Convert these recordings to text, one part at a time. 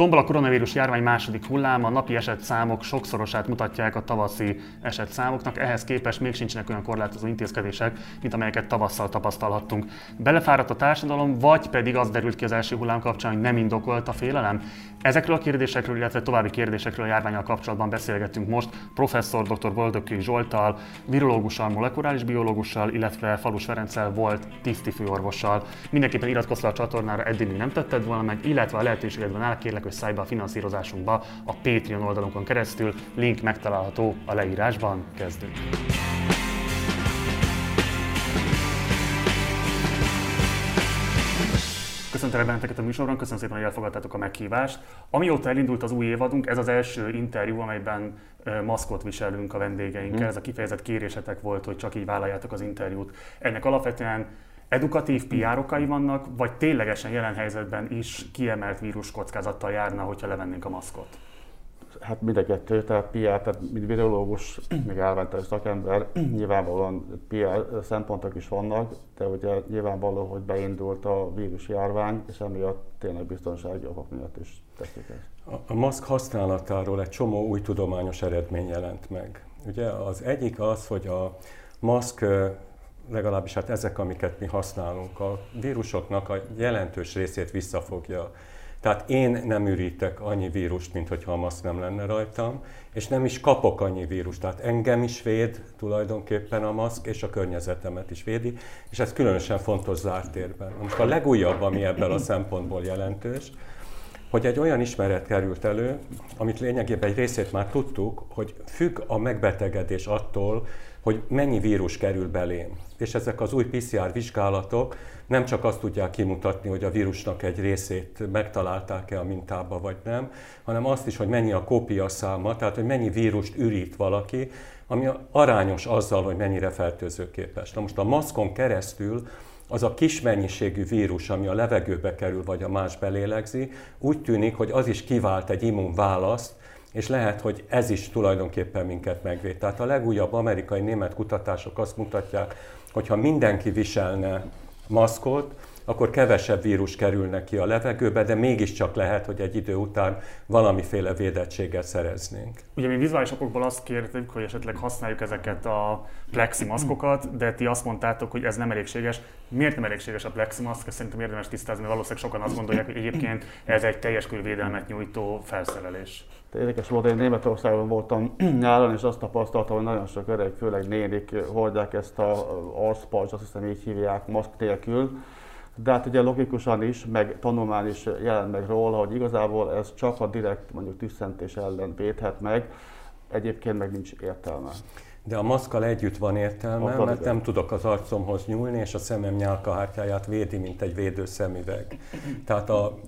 Tombol a koronavírus járvány második hullám, a napi esetszámok sokszorosát mutatják a tavaszi esetszámoknak, ehhez képest még sincsenek olyan korlátozó intézkedések, mint amelyeket tavasszal tapasztalhattunk. Belefáradt a társadalom, vagy pedig az derült ki az első hullám kapcsán, hogy nem indokolt a félelem? Ezekről a kérdésekről, illetve további kérdésekről a járványal kapcsolatban beszélgettünk most professzor dr. Boldogkői Zsoltal, virológussal, molekuláris biológussal, illetve Falus Ferenccel volt tisztifőorvossal. Mindenképpen iratkozz a csatornára, eddig még nem tetted volna meg, illetve a lehetőségedben áll, kérlek, be a finanszírozásunkba a Patreon oldalunkon keresztül. Link megtalálható a leírásban. Kezdünk! Köszöntelek benneteket a műsorban, köszönöm szépen, hogy elfogadtátok a meghívást. Amióta elindult az új évadunk, ez az első interjú, amelyben maszkot viselünk a vendégeinkkel. Mm. Ez a kifejezett kérésetek volt, hogy csak így vállaljátok az interjút. Ennek alapvetően edukatív PR okai vannak, vagy ténylegesen jelen helyzetben is kiemelt vírus kockázattal járna, hogyha levennénk a maszkot? Hát mind a kettő, tehát PR, tehát mint virológus, még elventett szakember, nyilvánvalóan PR szempontok is vannak, de ugye nyilvánvaló, hogy beindult a vírus járvány, és emiatt tényleg biztonsági okok miatt is teszik ezt. A maszk használatáról egy csomó új tudományos eredmény jelent meg. Ugye az egyik az, hogy a maszk legalábbis hát ezek, amiket mi használunk, a vírusoknak a jelentős részét visszafogja. Tehát én nem ürítek annyi vírust, mint hogyha a maszk nem lenne rajtam, és nem is kapok annyi vírust. Tehát engem is véd tulajdonképpen a maszk, és a környezetemet is védi, és ez különösen fontos zárt térben. Most a legújabb, ami ebből a szempontból jelentős, hogy egy olyan ismeret került elő, amit lényegében egy részét már tudtuk, hogy függ a megbetegedés attól, hogy mennyi vírus kerül belém. És ezek az új PCR vizsgálatok nem csak azt tudják kimutatni, hogy a vírusnak egy részét megtalálták-e a mintába, vagy nem, hanem azt is, hogy mennyi a kópia száma, tehát hogy mennyi vírust ürít valaki, ami arányos azzal, hogy mennyire fertőzőképes. Na most a maszkon keresztül az a kis mennyiségű vírus, ami a levegőbe kerül, vagy a más belélegzi, úgy tűnik, hogy az is kivált egy immunválaszt, és lehet, hogy ez is tulajdonképpen minket megvéd. Tehát a legújabb amerikai-német kutatások azt mutatják, hogy ha mindenki viselne maszkot, akkor kevesebb vírus kerülne ki a levegőbe, de mégiscsak lehet, hogy egy idő után valamiféle védettséget szereznénk. Ugye mi vizuális okokból azt kértük, hogy esetleg használjuk ezeket a plexi maszkokat, de ti azt mondtátok, hogy ez nem elégséges. Miért nem elégséges a plexi maszk? Szerintem érdemes tisztázni, mert valószínűleg sokan azt gondolják, hogy egyébként ez egy teljes körvédelmet nyújtó felszerelés. Érdekes volt, én Németországban voltam nyáron, és azt tapasztaltam, hogy nagyon sok öreg, főleg nénik hordják ezt a arszpajzs, azt hiszem így hívják, maszk nélkül. De hát ugye logikusan is, meg tanulmány is jelent meg róla, hogy igazából ez csak a direkt mondjuk tüsszentés ellen védhet meg, egyébként meg nincs értelme. De a maszkal együtt van értelme, a mert nem tudok az arcomhoz nyúlni, és a szemem nyálkahártyáját védi, mint egy védőszemüveg. Tehát a,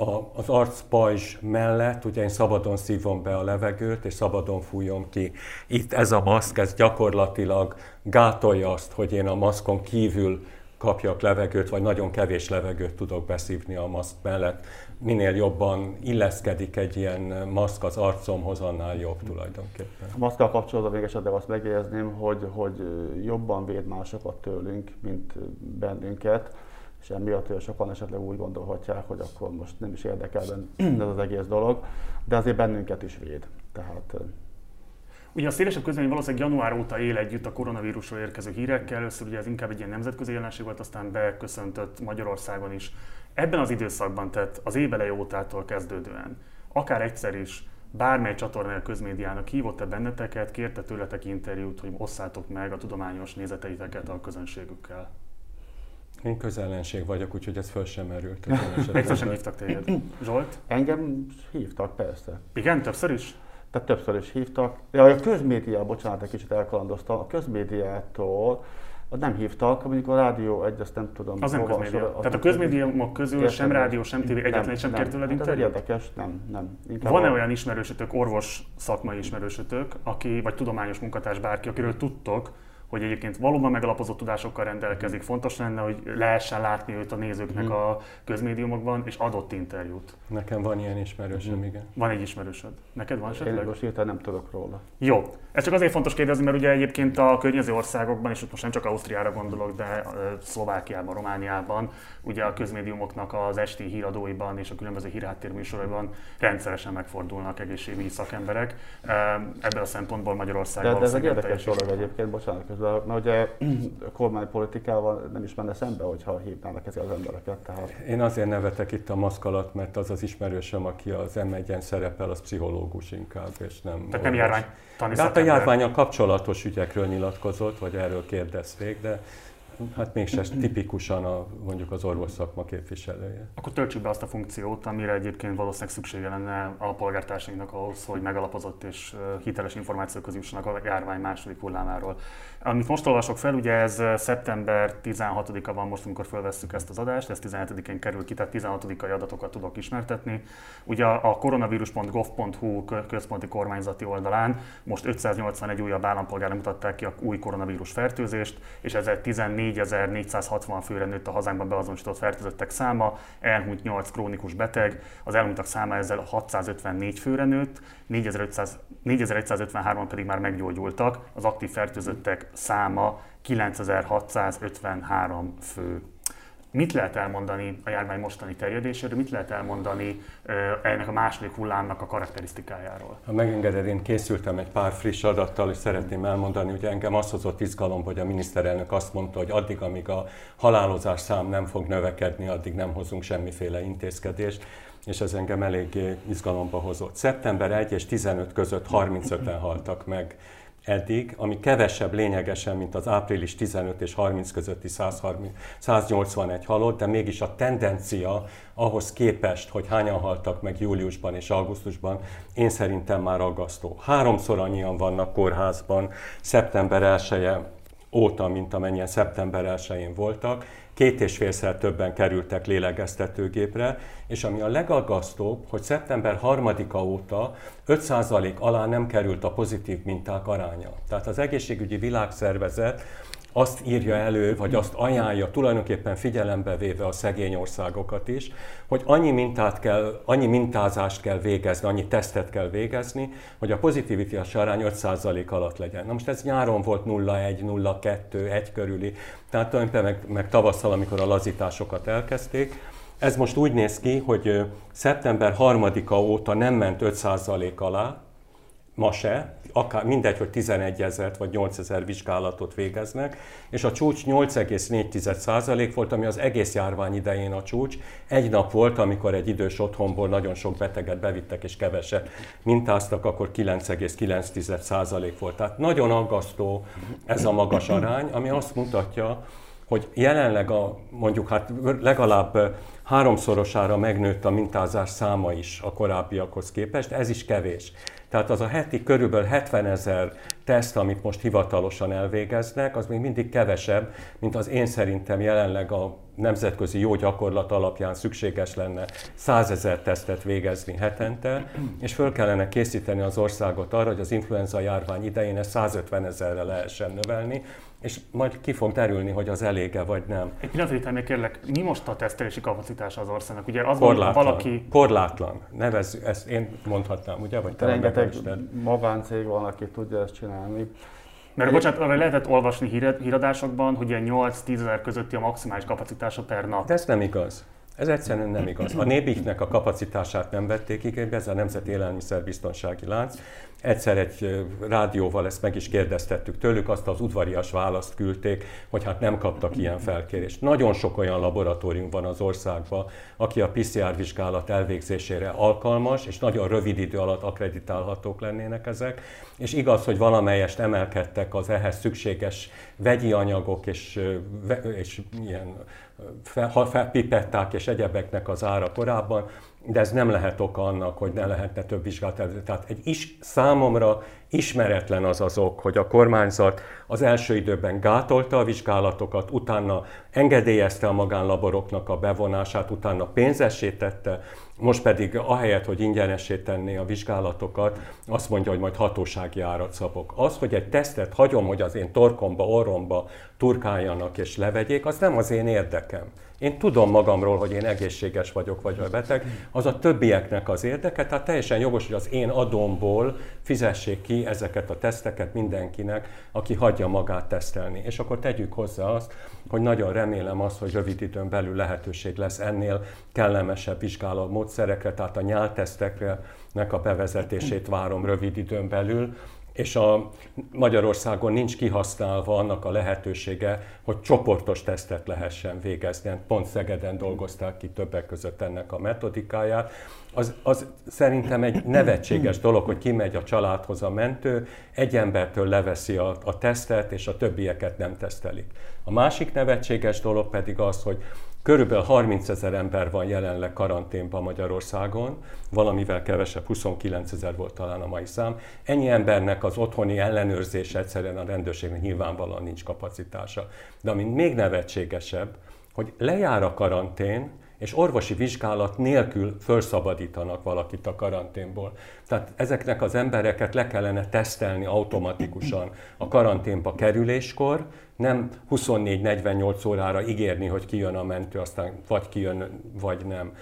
a, az arcpajzs mellett ugye én szabadon szívom be a levegőt, és szabadon fújom ki. Itt ez a maszk, ez gyakorlatilag gátolja azt, hogy én a maszkon kívül kapjak levegőt, vagy nagyon kevés levegőt tudok beszívni a maszk mellett. Minél jobban illeszkedik egy ilyen maszk az arcomhoz, annál jobb tulajdonképpen. A maszkkal kapcsolatban még esetleg azt megjegyezném, hogy, hogy jobban véd másokat tőlünk, mint bennünket és emiatt sokan esetleg úgy gondolhatják, hogy akkor most nem is érdekel ez az egész dolog, de azért bennünket is véd. Tehát Ugye a szélesebb közvélemény valószínűleg január óta él együtt a koronavírusról érkező hírekkel. Először ugye ez inkább egy ilyen nemzetközi jelenség volt, aztán beköszöntött Magyarországon is. Ebben az időszakban, tehát az éveleje ótától kezdődően, akár egyszer is bármely csatornája közmédiának hívott-e benneteket, kérte tőletek interjút, hogy osszátok meg a tudományos nézeteiteket a közönségükkel? Én közellenség vagyok, úgyhogy ez föl sem merült. Egyszer sem hívtak téged. Zsolt? Engem hívtak, persze. Igen, többször is? Tehát többször is hívtak. Ja, a közmédia, bocsánat, egy kicsit elkalandoztam, a közmédiától nem hívtak, mondjuk a rádió egy, azt nem tudom. Az nem közmédia. Sor, Tehát a közmédiumok közül értem, sem rádió, sem tévé egyetlen sem kért tőled hát Ez érdekes, nem, nem. Van-e a... olyan ismerősötök, orvos szakmai ismerősötök, aki, vagy tudományos munkatárs bárki, akiről tudtok, hogy egyébként valóban megalapozott tudásokkal rendelkezik, fontos lenne, hogy lehessen látni őt a nézőknek mm. a közmédiumokban, és adott interjút. Nekem van ilyen ismerősöm, mm. igen. Van egy ismerősöd. Neked van esetleg? Én most nem tudok róla. Jó. Ez csak azért fontos kérdezni, mert ugye egyébként a környező országokban, és most nem csak Ausztriára gondolok, de Szlovákiában, Romániában, ugye a közmédiumoknak az esti híradóiban és a különböző hírháttérműsoraiban rendszeresen megfordulnak egészségügyi szakemberek. Ebből a szempontból Magyarország de, de ez egy érdekes dolog egyébként, bocsánat, közben, mert ugye a kormánypolitikával nem is menne szembe, hogyha hívnának ezek az embereket. Tehát... Én azért nevetek itt a maszk alatt, mert az az ismerősöm, aki az m szerepel, az pszichológus inkább, és nem... Tehát nem járvány hát a járványal kapcsolatos ügyekről nyilatkozott, vagy erről kérdezték, de hát mégsem tipikusan a, mondjuk az orvos szakma képviselője. Akkor töltsük be azt a funkciót, amire egyébként valószínűleg szüksége lenne a polgártársainknak ahhoz, hogy megalapozott és hiteles információk jussanak a járvány második hullámáról. Amit most olvasok fel, ugye ez szeptember 16-a van most, amikor felvesszük ezt az adást, ez 17-én kerül ki, tehát 16-ai adatokat tudok ismertetni. Ugye a koronavírus.gov.hu központi kormányzati oldalán most 581 újabb állampolgárra mutatták ki a új koronavírus fertőzést, és ezzel 14.460 főre nőtt a hazánkban beazonosított fertőzöttek száma, elhunyt 8 krónikus beteg, az elhunytak száma ezzel 654 főre nőtt, 4500, 4153 pedig már meggyógyultak, az aktív fertőzöttek száma 9653 fő. Mit lehet elmondani a járvány mostani terjedéséről, mit lehet elmondani ennek a második hullámnak a karakterisztikájáról? Ha megengeded, én készültem egy pár friss adattal, és szeretném elmondani, hogy engem azt hozott izgalom, hogy a miniszterelnök azt mondta, hogy addig, amíg a halálozás szám nem fog növekedni, addig nem hozunk semmiféle intézkedést és ez engem eléggé izgalomba hozott. Szeptember 1 és 15 között 35-en haltak meg eddig, ami kevesebb lényegesen, mint az április 15 és 30 közötti 130, 181 halott, de mégis a tendencia ahhoz képest, hogy hányan haltak meg júliusban és augusztusban, én szerintem már aggasztó. Háromszor annyian vannak kórházban szeptember 1 óta, mint amennyien szeptember 1-én voltak, két és félszer többen kerültek lélegeztetőgépre, és ami a legaggasztóbb, hogy szeptember 3-a óta 5% alá nem került a pozitív minták aránya. Tehát az egészségügyi világszervezet azt írja elő, vagy azt ajánlja, tulajdonképpen figyelembe véve a szegény országokat is, hogy annyi, mintát kell, annyi mintázást kell végezni, annyi tesztet kell végezni, hogy a pozitivitás arány 5% alatt legyen. Na most ez nyáron volt 0,1, 0,2, 1 körüli, tehát tulajdonképpen meg, meg tavasszal, amikor a lazításokat elkezdték. Ez most úgy néz ki, hogy szeptember 3-a óta nem ment 5% alá, ma se, akár mindegy, hogy 11 ezeret vagy 8 ezer vizsgálatot végeznek, és a csúcs 8,4% volt, ami az egész járvány idején a csúcs. Egy nap volt, amikor egy idős otthonból nagyon sok beteget bevittek és keveset mintáztak, akkor 9,9% volt. Tehát nagyon aggasztó ez a magas arány, ami azt mutatja, hogy jelenleg a, mondjuk hát legalább háromszorosára megnőtt a mintázás száma is a korábbiakhoz képest, ez is kevés. Tehát az a heti körülbelül 70 ezer teszt, amit most hivatalosan elvégeznek, az még mindig kevesebb, mint az én szerintem jelenleg a nemzetközi jó gyakorlat alapján szükséges lenne 100 ezer tesztet végezni hetente, és föl kellene készíteni az országot arra, hogy az influenza járvány idején ezt 150 ezerre lehessen növelni, és majd ki fog derülni, hogy az elége vagy nem. Egy pillanat, még kérlek, mi most a tesztelési kapacitása az országnak? Ugye az korlátlan, van, valaki... Korlátlan. Nevez, ezt én mondhatnám, ugye? Vagy te Rengeteg magáncég van, aki tudja ezt csinálni. Mert bocsánat, arra lehetett olvasni híradásokban, hogy ilyen 8-10 ezer közötti a maximális kapacitása per nap. De ez nem igaz. Ez egyszerűen nem igaz. A Nébiknek a kapacitását nem vették igénybe, ez a Nemzeti Élelmiszerbiztonsági Lánc. Egyszer egy rádióval ezt meg is kérdeztettük tőlük, azt az udvarias választ küldték, hogy hát nem kaptak ilyen felkérést. Nagyon sok olyan laboratórium van az országban, aki a PCR vizsgálat elvégzésére alkalmas, és nagyon rövid idő alatt akreditálhatók lennének ezek. És igaz, hogy valamelyest emelkedtek az ehhez szükséges vegyi anyagok és, és ilyen pipetták és egyebeknek az ára korábban, de ez nem lehet oka annak, hogy ne lehetne több vizsgálat. Tehát egy is számomra ismeretlen az az ok, hogy a kormányzat az első időben gátolta a vizsgálatokat, utána engedélyezte a magánlaboroknak a bevonását, utána pénzesítette, most pedig ahelyett, hogy ingyenessé tenné a vizsgálatokat, azt mondja, hogy majd hatósági árat szabok. Az, hogy egy tesztet hagyom, hogy az én torkomba, orromba turkáljanak és levegyék, az nem az én érdekem. Én tudom magamról, hogy én egészséges vagyok, vagy a beteg, az a többieknek az érdeke, tehát teljesen jogos, hogy az én adomból fizessék ki ezeket a teszteket mindenkinek, aki hagyja magát tesztelni. És akkor tegyük hozzá azt, hogy nagyon remélem azt, hogy rövid időn belül lehetőség lesz ennél kellemesebb vizsgáló módszerekre, tehát a nyáltesztekre nek a bevezetését várom rövid időn belül, és a Magyarországon nincs kihasználva annak a lehetősége, hogy csoportos tesztet lehessen végezni. Pont Szegeden dolgozták ki többek között ennek a metodikáját. Az, az szerintem egy nevetséges dolog, hogy kimegy a családhoz a mentő, egy embertől leveszi a, a tesztet, és a többieket nem tesztelik. A másik nevetséges dolog pedig az, hogy Körülbelül 30 ezer ember van jelenleg karanténban Magyarországon, valamivel kevesebb, 29 ezer volt talán a mai szám. Ennyi embernek az otthoni ellenőrzése egyszerűen a rendőrségnek nyilvánvalóan nincs kapacitása. De ami még nevetségesebb, hogy lejár a karantén, és orvosi vizsgálat nélkül felszabadítanak valakit a karanténból. Tehát ezeknek az embereket le kellene tesztelni automatikusan a karanténba kerüléskor, nem 24-48 órára ígérni, hogy kijön a mentő, aztán vagy kijön, vagy nem.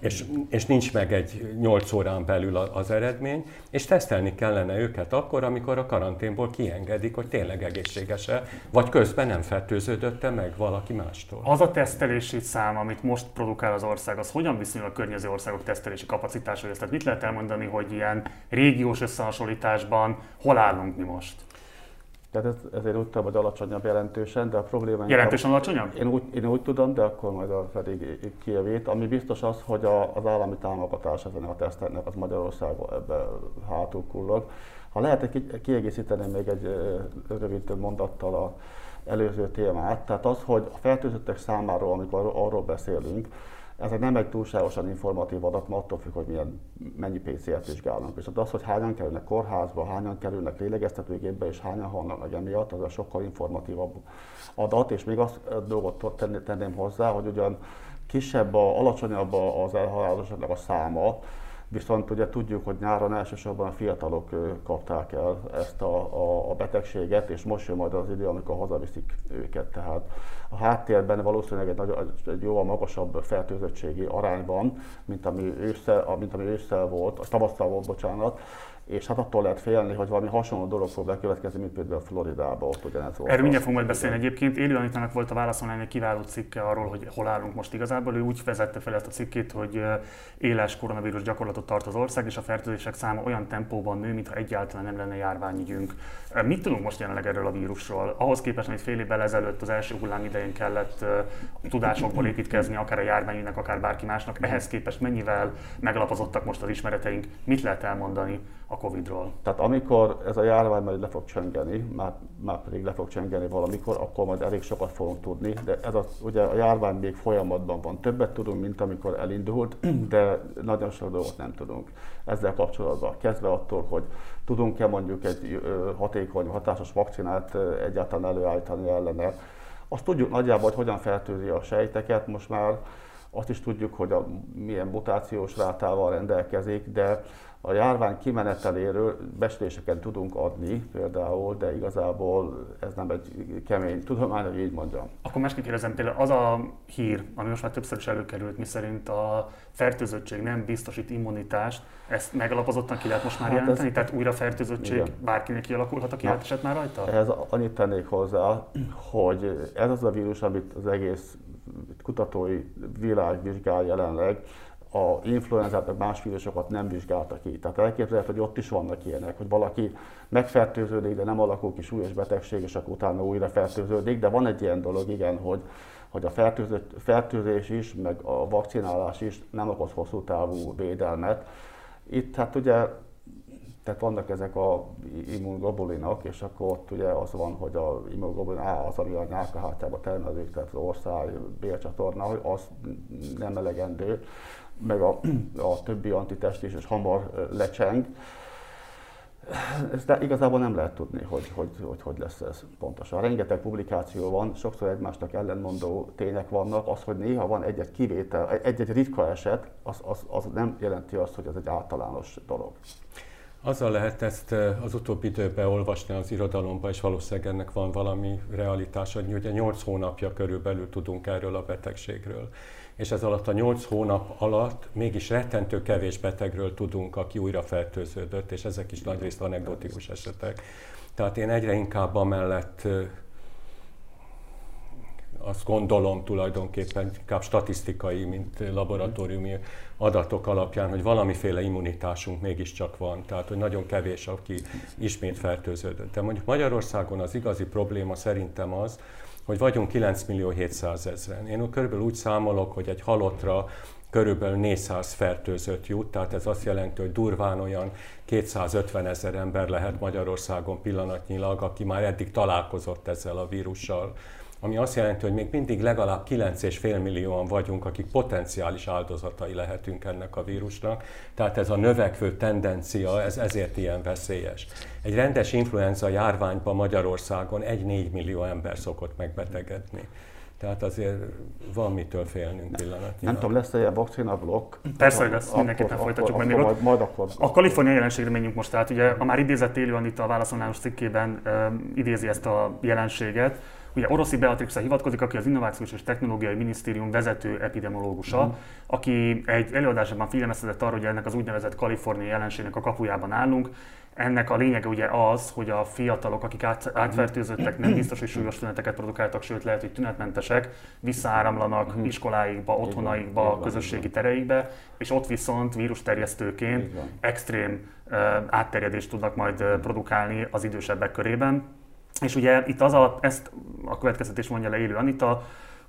És, és nincs meg egy 8 órán belül az eredmény, és tesztelni kellene őket akkor, amikor a karanténból kiengedik, hogy tényleg egészséges-e, vagy közben nem fertőződött meg valaki mástól. Az a tesztelési szám, amit most produkál az ország, az hogyan viszonyul a környező országok tesztelési kapacitáshoz? Tehát mit lehet elmondani, hogy ilyen régiós összehasonlításban hol állunk mi most? Tehát ez, ezért úgy tudom, hogy alacsonyabb jelentősen, de a probléma... Jelentősen alacsonyabb? Én úgy, én úgy tudom, de akkor majd a pedig kijavít. Ami biztos az, hogy a, az állami támogatás ezen a teszteknek az Magyarországon ebbe hátul kullog. Ha lehet, egy kiegészíteni még egy rövid mondattal a előző témát, tehát az, hogy a fertőzöttek számáról, amikor arról beszélünk, ez nem egy túlságosan informatív adat, mert attól függ, hogy milyen, mennyi PCR-t vizsgálnak. És az, hogy hányan kerülnek kórházba, hányan kerülnek lélegeztetőgépbe, és hányan halnak meg emiatt, az a sokkal informatívabb adat, és még azt dolgot tenném hozzá, hogy ugyan kisebb, a, alacsonyabb az elhalálozásoknak a száma, Viszont ugye tudjuk, hogy nyáron elsősorban a fiatalok kapták el ezt a, a, a betegséget, és most jön majd az idő, amikor hazaviszik őket. Tehát a háttérben valószínűleg egy, nagy, egy jóval magasabb fertőzöttségi arány van, mint ami ősszel, mint ami ősszel volt, a tavasszal volt, bocsánat, és hát attól lehet félni, hogy valami hasonló dolog fog bekövetkezni, mint például Floridában, ott ugyanez volt. Erről mindjárt fogunk majd beszélni egyébként. Élő Anitának volt a válaszolni egy kiváló cikke arról, hogy hol állunk most igazából. Ő úgy vezette fel ezt a cikkét, hogy éles koronavírus gyakorlatot tart az ország, és a fertőzések száma olyan tempóban nő, mintha egyáltalán nem lenne járványügyünk. Mit tudunk most jelenleg erről a vírusról? Ahhoz képest, amit fél évvel ezelőtt az első hullám idején kellett tudásokból építkezni, akár a járványügynek, akár bárki másnak, ehhez képest mennyivel megalapozottak most az ismereteink? Mit lehet elmondani a Covid-ról. Tehát amikor ez a járvány majd le fog csöngeni, már, már pedig le fog csöngeni valamikor, akkor majd elég sokat fogunk tudni, de ez a, ugye a járvány még folyamatban van. Többet tudunk, mint amikor elindult, de nagyon sok dolgot nem tudunk ezzel kapcsolatban. Kezdve attól, hogy tudunk-e mondjuk egy hatékony, hatásos vakcinát egyáltalán előállítani ellene, azt tudjuk nagyjából, hogy hogyan fertőzi a sejteket, most már azt is tudjuk, hogy a, milyen mutációs rátával rendelkezik, de a járvány kimeneteléről beszéléseket tudunk adni például, de igazából ez nem egy kemény tudomány, hogy így mondjam. Akkor másképp kérdezem, például az a hír, ami most már többször is előkerült, mi szerint a fertőzöttség nem biztosít immunitást, ezt megalapozottan ki lehet most már hát jelenteni? Ez... Tehát újra fertőzöttség igen. bárkinek kialakulhat, aki átesett már rajta? Ehhez annyit tennék hozzá, hogy ez az a vírus, amit az egész kutatói világ vizsgál jelenleg, a influenzát, meg más vírusokat nem vizsgáltak ki. Tehát elképzelhető, hogy ott is vannak ilyenek, hogy valaki megfertőződik, de nem alakul ki súlyos betegség, és akkor utána újra fertőződik. De van egy ilyen dolog, igen, hogy, hogy a fertőzés is, meg a vakcinálás is nem okoz hosszú távú védelmet. Itt hát ugye tehát vannak ezek a immunglobulinok, és akkor ott ugye az van, hogy a immunoglobulin A az, ami a nyálkahártyába termelődik, tehát az ország bélcsatorna, hogy az nem elegendő meg a, a többi antitest is, és hamar lecseng. Ezt igazából nem lehet tudni, hogy hogy, hogy hogy lesz ez pontosan. Rengeteg publikáció van, sokszor egymásnak ellenmondó tények vannak. Az, hogy néha van egy-egy kivétel, egy-egy ritka eset, az, az, az nem jelenti azt, hogy ez egy általános dolog. Azzal lehet ezt az utóbbi időben olvasni az irodalomban, és valószínűleg ennek van valami realitás, hogy ugye 8 hónapja körülbelül tudunk erről a betegségről. És ez alatt a 8 hónap alatt mégis rettentő kevés betegről tudunk, aki újra fertőződött, és ezek is nagyrészt anekdotikus esetek. Tehát én egyre inkább amellett azt gondolom tulajdonképpen inkább statisztikai, mint laboratóriumi adatok alapján, hogy valamiféle immunitásunk mégiscsak van, tehát hogy nagyon kevés, aki ismét fertőződött. De mondjuk Magyarországon az igazi probléma szerintem az, hogy vagyunk 9 millió 700 ezeren. Én körülbelül úgy számolok, hogy egy halottra körülbelül 400 fertőzött jut, tehát ez azt jelenti, hogy durván olyan 250 ezer ember lehet Magyarországon pillanatnyilag, aki már eddig találkozott ezzel a vírussal ami azt jelenti, hogy még mindig legalább 9,5 millióan vagyunk, akik potenciális áldozatai lehetünk ennek a vírusnak. Tehát ez a növekvő tendencia, ez ezért ilyen veszélyes. Egy rendes influenza járványban Magyarországon 1-4 millió ember szokott megbetegedni. Tehát azért van mitől félnünk pillanatnyilag. Nem tudom, lesz-e ilyen vakcina blokk? Persze, hogy lesz, mindenképpen folytatjuk akkor, majd még majd, majd akkor. A kaliforniai jelenségre menjünk most át. Ugye a már idézett Élő Anita a válaszolnános cikkében um, idézi ezt a jelenséget, Ugye Oroszi Beatrixra hivatkozik, aki az Innovációs és Technológiai Minisztérium vezető epidemiológusa, mm. aki egy előadásában figyelmeztetett arra, hogy ennek az úgynevezett kaliforniai jelenségnek a kapujában állunk. Ennek a lényege ugye az, hogy a fiatalok, akik át, átfertőzöttek, nem biztos, hogy súlyos tüneteket produkáltak, sőt lehet, hogy tünetmentesek, visszaáramlanak mm. iskoláikba, otthonaikba, közösségi tereikbe, és ott viszont vírusterjesztőként extrém uh, átterjedést tudnak majd uh, produkálni az idősebbek körében és ugye itt az a, ezt a következtetés mondja le élő Anita,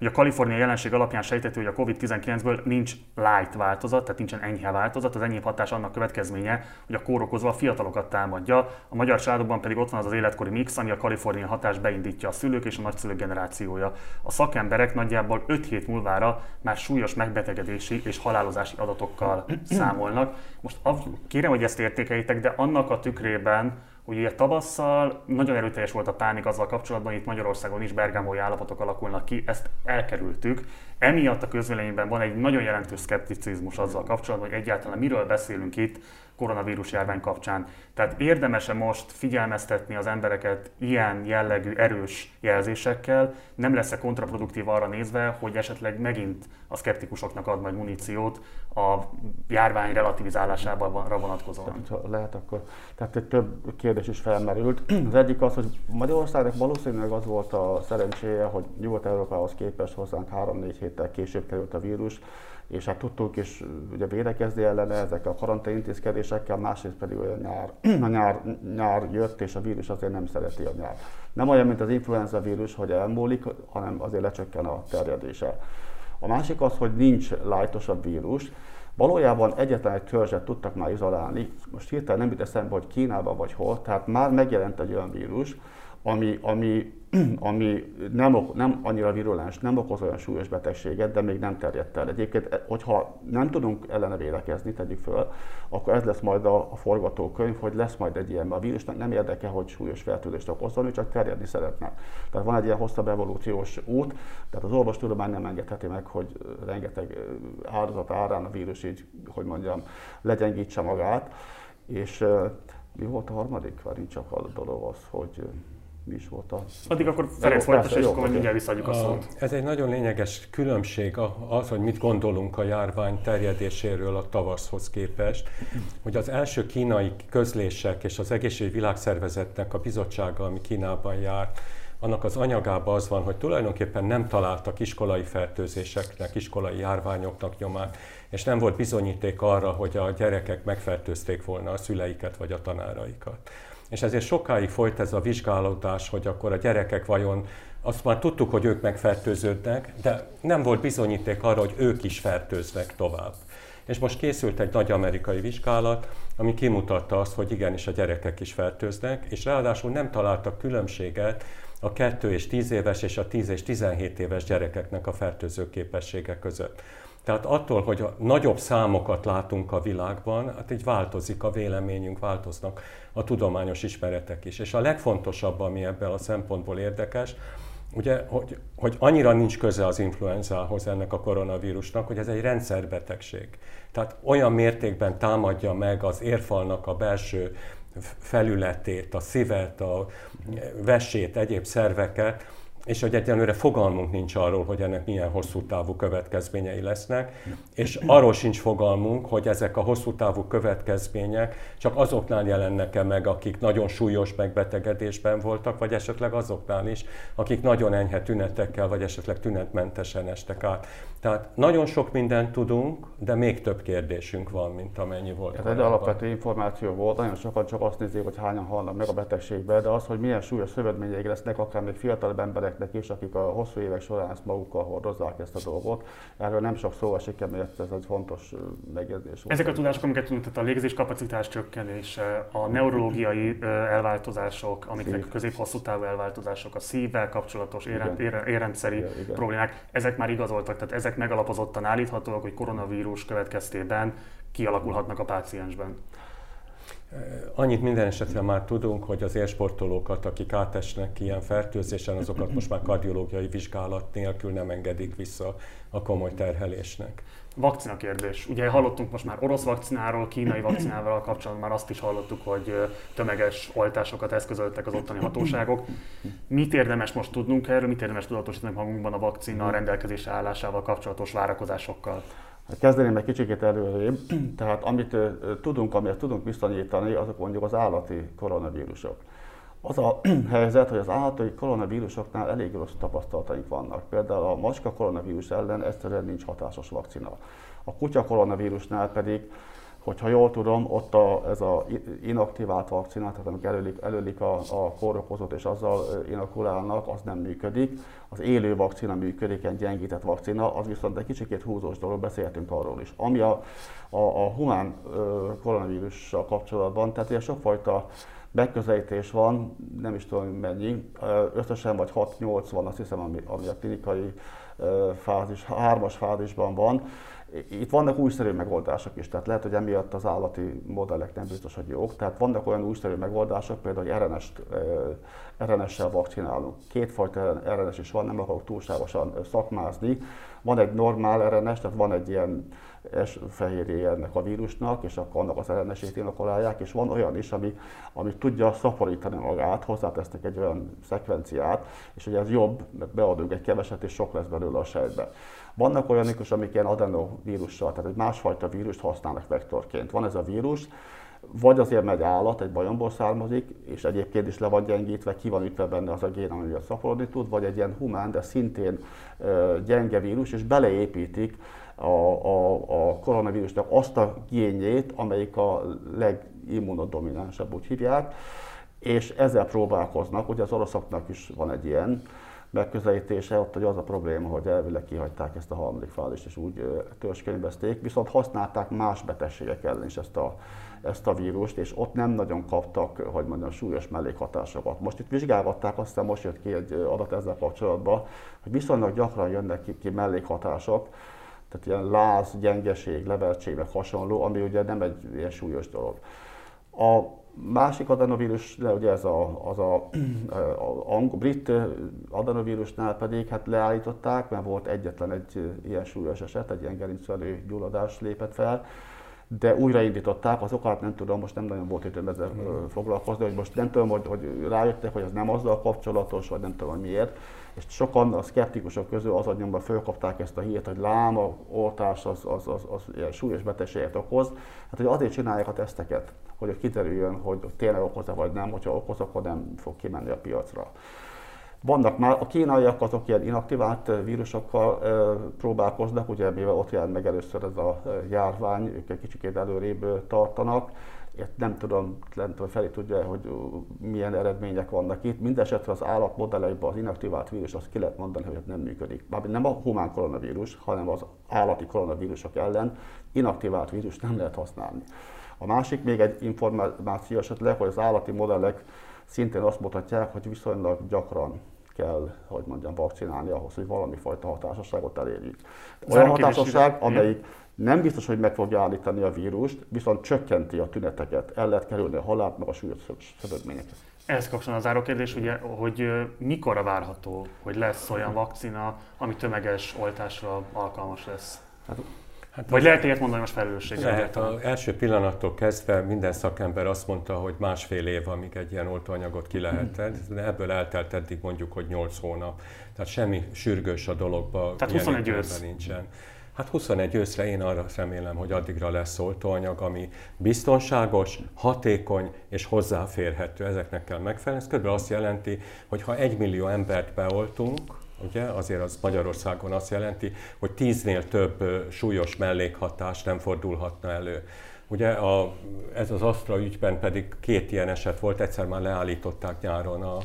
hogy a Kalifornia jelenség alapján sejtető, hogy a COVID-19-ből nincs light változat, tehát nincsen enyhe változat, az enyhébb hatás annak következménye, hogy a kórokozva a fiatalokat támadja, a magyar családokban pedig ott van az az életkori mix, ami a Kalifornia hatás beindítja a szülők és a nagyszülők generációja. A szakemberek nagyjából 5 hét múlvára már súlyos megbetegedési és halálozási adatokkal számolnak. Most kérem, hogy ezt értékeljétek, de annak a tükrében, hogy ugye tavasszal nagyon erőteljes volt a pánik azzal kapcsolatban, itt Magyarországon is bergámói állapotok alakulnak ki, ezt elkerültük. Emiatt a közvéleményben van egy nagyon jelentős szkepticizmus azzal kapcsolatban, hogy egyáltalán miről beszélünk itt, koronavírus járvány kapcsán. Tehát érdemese most figyelmeztetni az embereket ilyen jellegű erős jelzésekkel, nem lesz-e kontraproduktív arra nézve, hogy esetleg megint a szkeptikusoknak ad majd muníciót a járvány relativizálásában vonatkozóan? Tehát, lehet akkor. Tehát egy több kérdés is felmerült. Az egyik az, hogy Magyarországnak valószínűleg az volt a szerencséje, hogy Nyugat-Európához képest hozzánk 3-4 héttel később került a vírus, és hát tudtunk is ugye védekezni ellene ezekkel a karantén intézkedésekkel, másrészt pedig olyan nyár, a nyár, nyár jött, és a vírus azért nem szereti a nyár. Nem olyan, mint az influenza vírus, hogy elmúlik, hanem azért lecsökken a terjedése. A másik az, hogy nincs lájtosabb vírus, Valójában egyetlen egy törzset tudtak már izolálni, most hirtelen nem jut eszembe, hogy Kínában vagy hol, tehát már megjelent egy olyan vírus, ami, ami ami nem, nem annyira virulens, nem okoz olyan súlyos betegséget, de még nem terjedt el. Egyébként, hogyha nem tudunk ellene védekezni, tegyük föl, akkor ez lesz majd a, a forgatókönyv, hogy lesz majd egy ilyen, a vírusnak nem érdeke, hogy súlyos fertőzést okozzon, csak terjedni szeretne. Tehát van egy ilyen hosszabb evolúciós út, tehát az orvostudomány nem engedheti meg, hogy rengeteg áldozat árán a vírus így, hogy mondjam, legyengítse magát. És mi volt a harmadik? Várjunk csak a dolog az, hogy mi is volt a... Addig akkor Ferenc folytassa, és akkor mindjárt visszaadjuk a szót. Ez egy nagyon lényeges különbség az, hogy mit gondolunk a járvány terjedéséről a tavaszhoz képest, hogy az első kínai közlések és az Egészségügyi Világszervezetnek a bizottsága, ami Kínában járt, annak az anyagában az van, hogy tulajdonképpen nem találtak iskolai fertőzéseknek, iskolai járványoknak nyomát, és nem volt bizonyíték arra, hogy a gyerekek megfertőzték volna a szüleiket vagy a tanáraikat és ezért sokáig folyt ez a vizsgálódás, hogy akkor a gyerekek vajon, azt már tudtuk, hogy ők megfertőződnek, de nem volt bizonyíték arra, hogy ők is fertőznek tovább. És most készült egy nagy amerikai vizsgálat, ami kimutatta azt, hogy igenis a gyerekek is fertőznek, és ráadásul nem találtak különbséget a 2 és 10 éves és a 10 és 17 éves gyerekeknek a fertőző képessége között. Tehát attól, hogy nagyobb számokat látunk a világban, hát így változik a véleményünk, változnak a tudományos ismeretek is. És a legfontosabb, ami ebben a szempontból érdekes, ugye, hogy, hogy annyira nincs köze az influenzához ennek a koronavírusnak, hogy ez egy rendszerbetegség. Tehát olyan mértékben támadja meg az érfalnak a belső felületét, a szívet, a vesét, egyéb szerveket, és hogy egyenlőre fogalmunk nincs arról, hogy ennek milyen hosszú távú következményei lesznek, és arról sincs fogalmunk, hogy ezek a hosszú távú következmények csak azoknál jelennek-e meg, akik nagyon súlyos megbetegedésben voltak, vagy esetleg azoknál is, akik nagyon enyhe tünetekkel, vagy esetleg tünetmentesen estek át. Tehát nagyon sok mindent tudunk, de még több kérdésünk van, mint amennyi volt. Ez egy alapvető információ volt, nagyon sokan csak azt nézik, hogy hányan halnak meg a betegségbe, de az, hogy milyen súlyos szövődményeik lesznek, akár még fiatalabb embereknek is, akik a hosszú évek során ezt magukkal hordozzák ezt a dolgot, erről nem sok szó esik, emiatt ez egy fontos megjegyzés. Ezek a tudások, amiket tehát a légzés kapacitás csökkenése, a neurológiai elváltozások, amiknek közép-hosszú távú elváltozások, a szívvel kapcsolatos érrendszeri problémák, ezek már igazoltak, tehát ezek ezek megalapozottan állíthatóak, hogy koronavírus következtében kialakulhatnak a páciensben? Annyit minden esetre már tudunk, hogy az élsportolókat, akik átesnek ilyen fertőzésen, azokat most már kardiológiai vizsgálat nélkül nem engedik vissza a komoly terhelésnek. Vakcina kérdés. Ugye hallottunk most már orosz vakcináról, kínai vakcinával kapcsolatban már azt is hallottuk, hogy tömeges oltásokat eszközöltek az ottani hatóságok. Mit érdemes most tudnunk erről, mit érdemes tudatosítani magunkban a vakcina rendelkezésre állásával kapcsolatos várakozásokkal? Hát kezdeném egy kicsit előrébb. Tehát amit tudunk, amit tudunk bizonyítani, azok mondjuk az állati koronavírusok. Az a helyzet, hogy az állati koronavírusoknál elég rossz tapasztalataink vannak. Például a macska koronavírus ellen egyszerűen nincs hatásos vakcina. A kutya koronavírusnál pedig, hogyha jól tudom, ott a, ez az inaktivált vakcina, tehát amik előlik, előlik a, a kórokozót és azzal inokulálnak, az nem működik. Az élő vakcina működik, egy gyengített vakcina, az viszont egy kicsikét húzós dolog, beszéltünk arról is. Ami a, a, a humán koronavírussal kapcsolatban, tehát ilyen sokfajta megközelítés van, nem is tudom mennyi, összesen vagy 6-8 van, azt hiszem, ami, ami a klinikai fázis, hármas fázisban van. Itt vannak újszerű megoldások is, tehát lehet, hogy emiatt az állati modellek nem biztos, hogy jók. Tehát vannak olyan újszerű megoldások, például, hogy RNS-t, RNS-sel vakcinálunk. Kétfajta RNS is van, nem akarok túlságosan szakmázni. Van egy normál RNS, tehát van egy ilyen fehérje ennek a vírusnak, és akkor annak az ellenesét inokulálják, és van olyan is, ami, ami tudja szaporítani magát, hozzátesznek egy olyan szekvenciát, és hogy ez jobb, mert beadunk egy keveset, és sok lesz belőle a sejtbe. Vannak olyanok is, amik ilyen adenovírussal, tehát egy másfajta vírust használnak vektorként. Van ez a vírus, vagy azért megy állat, egy bajomból származik, és egyébként is le van gyengítve, ki van ütve benne az a gén, ami szaporodni tud, vagy egy ilyen humán, de szintén gyenge vírus, és beleépítik a, a, a koronavírusnak azt a génjét, amelyik a legimmunodominánsabb, úgy hívják, és ezzel próbálkoznak, ugye az oroszoknak is van egy ilyen megközelítése, ott hogy az a probléma, hogy elvileg kihagyták ezt a harmadik fázist, és úgy törzskönyvezték, viszont használták más betegségek ellen is ezt a, ezt a vírust, és ott nem nagyon kaptak, hogy mondjam, súlyos mellékhatásokat. Most itt vizsgálgatták, aztán most jött ki egy adat ezzel kapcsolatban, hogy viszonylag gyakran jönnek ki, ki mellékhatások, tehát ilyen láz, gyengeség, levertség, meg hasonló, ami ugye nem egy ilyen súlyos dolog. A másik adenovírus, de ugye ez a, az a, a, a brit adenovírusnál pedig hát leállították, mert volt egyetlen egy ilyen súlyos eset, egy ilyen gerincvelő gyulladás lépett fel, de újraindították, azokat nem tudom, most nem nagyon volt időm ezzel mm. foglalkozni, hogy most nem tudom, hogy, hogy rájöttek, hogy ez nem azzal kapcsolatos, vagy nem tudom, miért és sokan a szkeptikusok közül az nyomban fölkapták ezt a hírt, hogy láma oltás az, az, az, az ilyen súlyos betegséget okoz. Hát, hogy azért csinálják a teszteket, hogy kiderüljön, hogy tényleg okoz-e vagy nem, hogyha okoz, akkor nem fog kimenni a piacra. Vannak már, a kínaiak azok ilyen inaktivált vírusokkal próbálkoznak, ugye mivel ott jelent meg először ez a járvány, ők egy kicsit előrébb tartanak, nem tudom, nem tudom, Feli tudja, hogy milyen eredmények vannak itt. Mindenesetre az állatmodelleiben az inaktivált vírus, azt ki lehet mondani, hogy nem működik. Mármint nem a humán koronavírus, hanem az állati koronavírusok ellen inaktivált vírus nem lehet használni. A másik még egy információ esetleg, hogy az állati modellek szintén azt mutatják, hogy viszonylag gyakran kell, hogy mondjam, vakcinálni ahhoz, hogy valami fajta hatásosságot elérjük. Olyan hatásosság, amelyik nem biztos, hogy meg fogja állítani a vírust, viszont csökkenti a tüneteket, el lehet kerülni a halált, meg a súlyos szövődményeket. Ehhez kapcsolatban az árokérdés, ugye, hogy mikorra várható, hogy lesz olyan vakcina, ami tömeges oltásra alkalmas lesz? Hát, hát Vagy lehet ilyet mondani most felelősség? Lehet. Az első pillanattól kezdve minden szakember azt mondta, hogy másfél év, amíg egy ilyen oltóanyagot ki lehet tenni, de ebből eltelt eddig mondjuk, hogy 8 hónap. Tehát semmi sürgős a dologba. Tehát 21 ősz. nincsen. Hát 21 őszre én arra remélem, hogy addigra lesz oltóanyag, ami biztonságos, hatékony és hozzáférhető. Ezeknek kell megfelelni. Ez kb. azt jelenti, hogy ha egy millió embert beoltunk, ugye, azért az Magyarországon azt jelenti, hogy tíznél több súlyos mellékhatás nem fordulhatna elő. Ugye a, ez az Astra ügyben pedig két ilyen eset volt, egyszer már leállították nyáron a,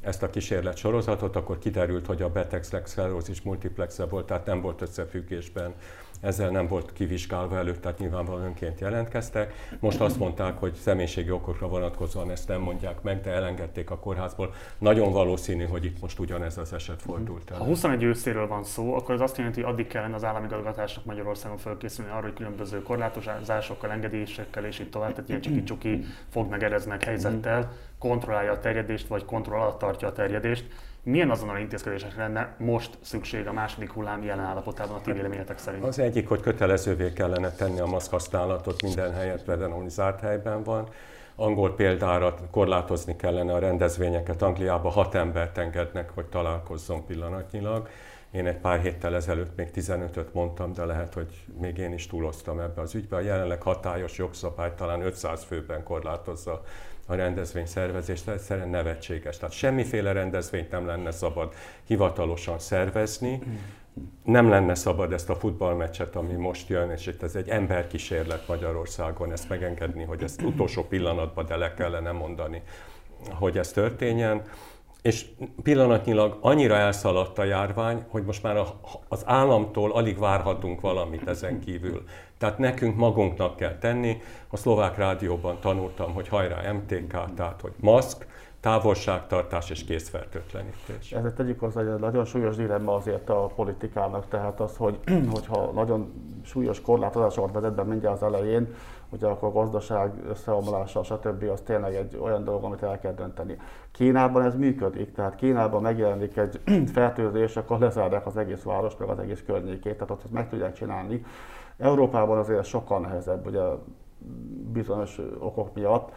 ezt a kísérlet sorozatot, akkor kiderült, hogy a beteg szklerózis multiplexe volt, tehát nem volt összefüggésben ezzel nem volt kivizsgálva előtt, tehát nyilvánvalóan önként jelentkeztek. Most azt mondták, hogy személyiségi okokra vonatkozóan ezt nem mondják meg, de elengedték a kórházból. Nagyon valószínű, hogy itt most ugyanez az eset fordult el. Ha 21 őszéről van szó, akkor az azt jelenti, hogy addig kellene az állami igazgatásnak Magyarországon felkészülni arra, hogy különböző korlátozásokkal, engedélyésekkel és így tovább, tehát ilyen csiki-csuki fog meg helyzettel, kontrollálja a terjedést, vagy kontroll alatt tartja a terjedést milyen azonnal intézkedésekre lenne most szükség a második hullám jelen állapotában a ti véleményetek szerint? Az egyik, hogy kötelezővé kellene tenni a maszk használatot minden helyet, például, hogy zárt helyben van. Angol példára korlátozni kellene a rendezvényeket. Angliában hat embert engednek, hogy találkozzon pillanatnyilag. Én egy pár héttel ezelőtt még 15-öt mondtam, de lehet, hogy még én is túloztam ebbe az ügybe. A jelenleg hatályos jogszabály talán 500 főben korlátozza a rendezvény szervezést, egyszerűen nevetséges. Tehát semmiféle rendezvényt nem lenne szabad hivatalosan szervezni, nem lenne szabad ezt a futballmeccset, ami most jön, és itt ez egy emberkísérlet Magyarországon, ezt megengedni, hogy ezt utolsó pillanatban, de le kellene mondani, hogy ez történjen. És pillanatnyilag annyira elszaladt a járvány, hogy most már az államtól alig várhatunk valamit ezen kívül. Tehát nekünk magunknak kell tenni. A szlovák rádióban tanultam, hogy hajrá MTK, tehát hogy maszk, távolságtartás és készfertőtlenítés. Ezért tegyük hozzá, hogy egy nagyon súlyos dilemma azért a politikának, tehát az, hogy, hogyha nagyon súlyos korlátozásokat vezet be mindjárt az elején, ugye akkor a gazdaság összeomlása, stb. az tényleg egy olyan dolog, amit el kell dönteni. Kínában ez működik, tehát Kínában megjelenik egy fertőzés, akkor lezárják az egész város, meg az egész környékét, tehát ott meg tudják csinálni. Európában azért sokkal nehezebb, ugye bizonyos okok miatt.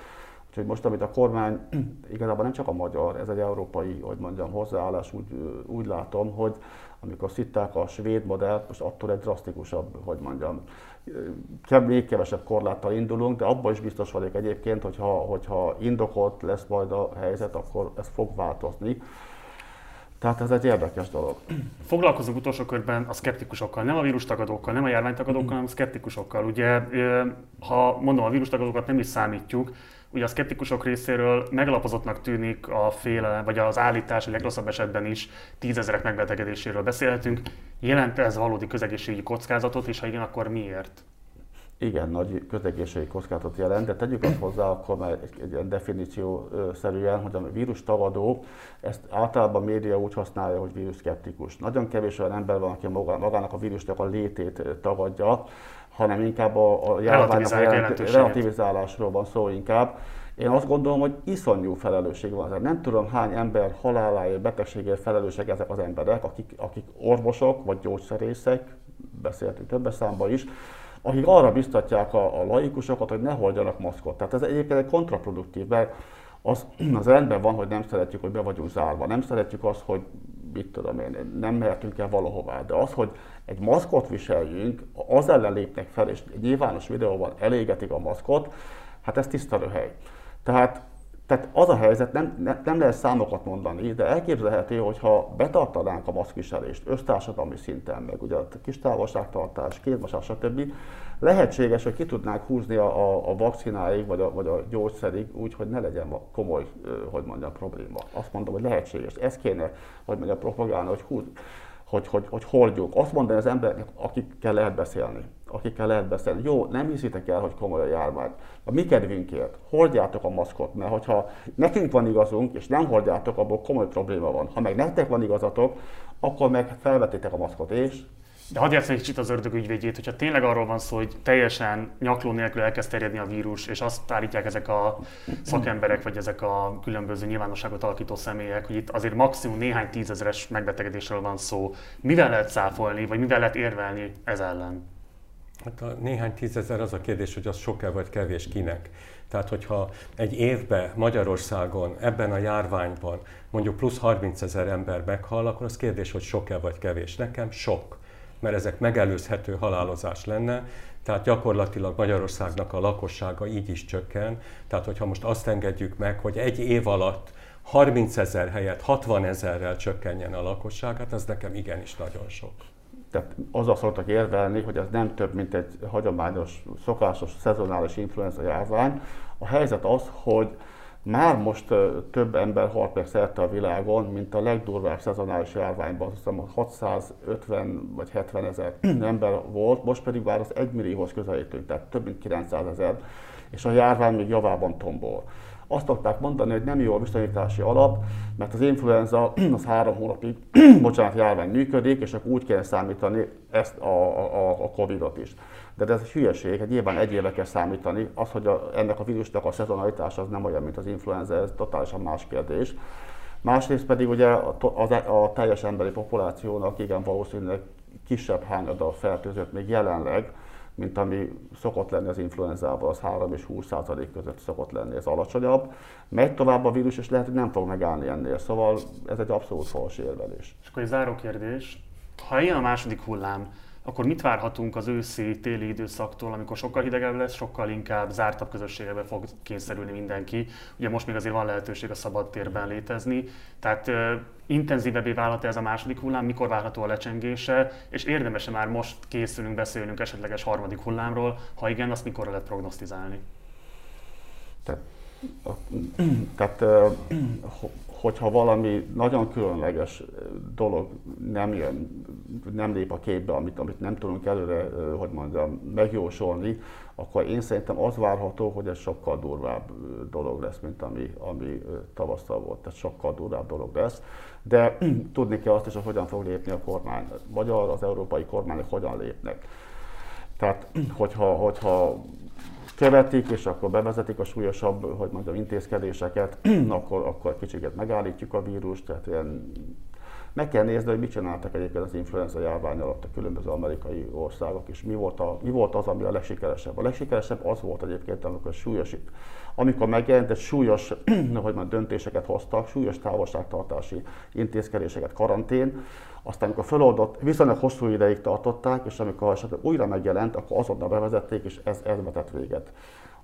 Úgyhogy most, amit a kormány, igazából nem csak a magyar, ez egy európai, hogy mondjam, hozzáállás, úgy, úgy látom, hogy amikor szitták a svéd modellt, most attól egy drasztikusabb, hogy mondjam, még kevesebb korláttal indulunk, de abban is biztos vagyok egyébként, hogyha, hogyha indokolt lesz majd a helyzet, akkor ez fog változni. Tehát ez egy érdekes dolog. Foglalkozunk utolsó körben a szkeptikusokkal, nem a vírustagadókkal, nem a járványtagadókkal, hanem a szkeptikusokkal. Ugye, ha mondom, a vírustagadókat nem is számítjuk, ugye a szkeptikusok részéről megalapozottnak tűnik a féle, vagy az állítás, hogy legrosszabb esetben is tízezerek megbetegedéséről beszélhetünk. Jelent ez valódi közegészségügyi kockázatot, és ha igen, akkor miért? igen, nagy közegészségi kockázatot jelent, de tegyük azt hozzá akkor már egy, egy ilyen definíció szerűen, hogy a vírus tagadó, ezt általában a média úgy használja, hogy vírus szkeptikus. Nagyon kevés olyan ember van, aki magának a vírusnak a létét tagadja, hanem inkább a, a járványnak relativizálásról van szó inkább. Én azt gondolom, hogy iszonyú felelősség van. Nem tudom, hány ember haláláért, betegségért felelősek ezek az emberek, akik, akik orvosok vagy gyógyszerészek, beszéltünk többes számban is, akik arra biztatják a, a laikusokat, hogy ne hordjanak maszkot. Tehát ez egyébként egy kontraproduktív, mert az, az rendben van, hogy nem szeretjük, hogy be vagyunk zárva, nem szeretjük azt, hogy mit tudom én, nem mehetünk el valahová, de az, hogy egy maszkot viseljünk, az ellen lépnek fel, és egy nyilvános videóban elégetik a maszkot, hát ez tiszta röhely. Tehát tehát az a helyzet, nem, nem, nem lehet számokat mondani, de elképzelhető, hogyha betartanánk a maszkviselést össztársadalmi szinten, meg ugye a kis távolságtartás, kézmosás, stb., lehetséges, hogy ki tudnánk húzni a, a, a vakcináig, vagy a, vagy a gyógyszerig úgy, hogy ne legyen komoly, hogy mondjam, probléma. Azt mondom, hogy lehetséges. Ez kéne, hogy mondjam, propagálni, hogy húz, hogy, hogy, hogy hordjuk. Azt mondani az embereknek, akikkel lehet beszélni, akikkel lehet beszélni. Jó, nem hiszitek el, hogy komoly a járvány. A mi kedvünkért hordjátok a maszkot, mert hogyha nekünk van igazunk, és nem hordjátok, abból komoly probléma van. Ha meg nektek van igazatok, akkor meg felvetétek a maszkot, és de hadd játszani egy kicsit az ördög ügyvédjét, hogyha tényleg arról van szó, hogy teljesen nyakló nélkül elkezd terjedni a vírus, és azt állítják ezek a szakemberek, vagy ezek a különböző nyilvánosságot alakító személyek, hogy itt azért maximum néhány tízezeres megbetegedésről van szó. Mivel lehet száfolni, vagy mivel lehet érvelni ez ellen? Hát a néhány tízezer az a kérdés, hogy az sok-e vagy kevés kinek. Tehát, hogyha egy évben Magyarországon ebben a járványban mondjuk plusz 30 ezer ember meghal, akkor az kérdés, hogy sok-e vagy kevés. Nekem sok mert ezek megelőzhető halálozás lenne, tehát gyakorlatilag Magyarországnak a lakossága így is csökken. Tehát, hogyha most azt engedjük meg, hogy egy év alatt 30 ezer helyett 60 ezerrel csökkenjen a lakosság, hát ez nekem igenis nagyon sok. Tehát azzal szoktak érvelni, hogy ez nem több, mint egy hagyományos, szokásos, szezonális influenza járvány. A helyzet az, hogy már most több ember halt meg szerte a világon, mint a legdurvább szezonális járványban. Azt hiszem 650 vagy 70 ezer ember volt, most pedig már az 1 millióhoz közelítünk, tehát több mint 900 ezer, és a járvány még javában tombol. Azt szokták mondani, hogy nem jó a viszonyítási alap, mert az influenza az három hónapig, bocsánat, járvány működik, és akkor úgy kell számítani ezt a, a, a Covid-ot is de ez egy hülyeség, egy nyilván egy éve kell számítani. Az, hogy a, ennek a vírusnak a szezonalitása az nem olyan, mint az influenza, ez totálisan más kérdés. Másrészt pedig ugye a, a, a teljes emberi populációnak igen valószínűleg kisebb hányada fertőzött még jelenleg, mint ami szokott lenni az influenzával, az 3 és 20 százalék között szokott lenni, ez alacsonyabb. Megy tovább a vírus, és lehet, hogy nem fog megállni ennél. Szóval ez egy abszolút fals érvelés. És akkor egy záró kérdés. Ha ilyen a második hullám, akkor mit várhatunk az őszi-téli időszaktól, amikor sokkal hidegebb lesz, sokkal inkább zártabb közösségekbe fog kényszerülni mindenki. Ugye most még azért van lehetőség a szabad térben létezni, tehát uh, intenzívebbé válhat ez a második hullám, mikor várható a lecsengése, és érdemes már most készülünk beszélnünk esetleges harmadik hullámról, ha igen, azt mikor lehet prognosztizálni? Tehát, tehát hogyha valami nagyon különleges dolog nem jön, nem lép a képbe, amit, amit nem tudunk előre, hogy mondjam, megjósolni, akkor én szerintem az várható, hogy ez sokkal durvább dolog lesz, mint ami, ami tavasszal volt. Tehát sokkal durvább dolog lesz. De tudni kell azt is, hogy hogyan fog lépni a kormány, vagy az európai kormányok hogyan lépnek. Tehát, hogyha, hogyha követik, és akkor bevezetik a súlyosabb, hogy mondjam, intézkedéseket, akkor, akkor kicsit megállítjuk a vírust, tehát ilyen meg kell nézni, hogy mit csináltak egyébként az influenza járvány alatt a különböző amerikai országok, és mi volt, a, mi volt az, ami a legsikeresebb. A legsikeresebb az volt egyébként, amikor súlyos, amikor megjelent, egy súlyos hogy már döntéseket hoztak, súlyos távolságtartási intézkedéseket, karantén, aztán amikor feloldott, viszonylag hosszú ideig tartották, és amikor esetleg újra megjelent, akkor azonnal bevezették, és ez, ez vetett véget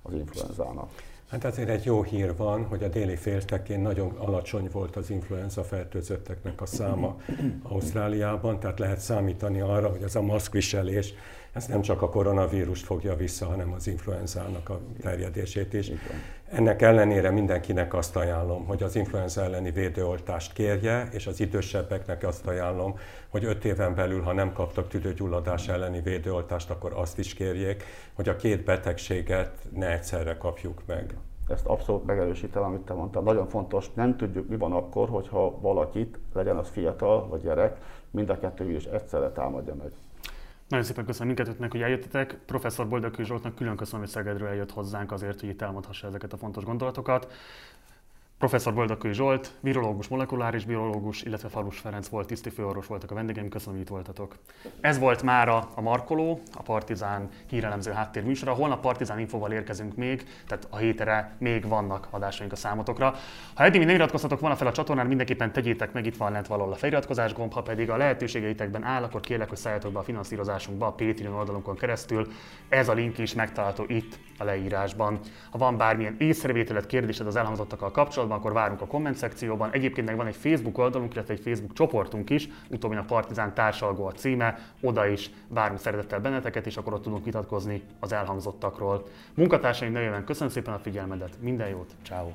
az influenzának. Hát azért egy jó hír van, hogy a déli féltekén nagyon alacsony volt az influenza fertőzötteknek a száma Ausztráliában, tehát lehet számítani arra, hogy ez a maszkviselés ez nem csak a koronavírust fogja vissza, hanem az influenzának a terjedését is. Ennek ellenére mindenkinek azt ajánlom, hogy az influenza elleni védőoltást kérje, és az idősebbeknek azt ajánlom, hogy öt éven belül, ha nem kaptak tüdőgyulladás elleni védőoltást, akkor azt is kérjék, hogy a két betegséget ne egyszerre kapjuk meg. Ezt abszolút megerősítem, amit te mondtál. Nagyon fontos, nem tudjuk, mi van akkor, hogyha valakit, legyen az fiatal vagy gyerek, mind a kettő is egyszerre támadja meg. Nagyon szépen köszönöm mindkettőtnek, hogy eljöttetek. Professzor Boldog Zsoltnak külön köszönöm, hogy Szegedről eljött hozzánk azért, hogy itt elmondhassa ezeket a fontos gondolatokat. Professzor Boldakői Zsolt, virológus, molekuláris biológus, illetve Falus Ferenc volt, tiszti főorvos voltak a vendégeim, köszönöm, hogy itt voltatok. Ez volt mára a Markoló, a Partizán hírelemző háttérműsora. Holnap Partizán infóval érkezünk még, tehát a hétre még vannak adásaink a számotokra. Ha eddig nem iratkoztatok volna fel a csatornán, mindenképpen tegyétek meg, itt van lent valahol a feliratkozás gomb, ha pedig a lehetőségeitekben áll, akkor kérlek, hogy szálljatok be a finanszírozásunkba a Patreon oldalunkon keresztül. Ez a link is megtalálható itt a leírásban. Ha van bármilyen észrevételet, kérdésed az elhangzottakkal kapcsolatban, kapcsolatban, akkor várunk a komment szekcióban. Egyébként meg van egy Facebook oldalunk, illetve egy Facebook csoportunk is, utóbbi a Partizán társalgó a címe, oda is várunk szeretettel benneteket, és akkor ott tudunk vitatkozni az elhangzottakról. Munkatársaim nevében köszönöm szépen a figyelmedet, minden jót, ciao.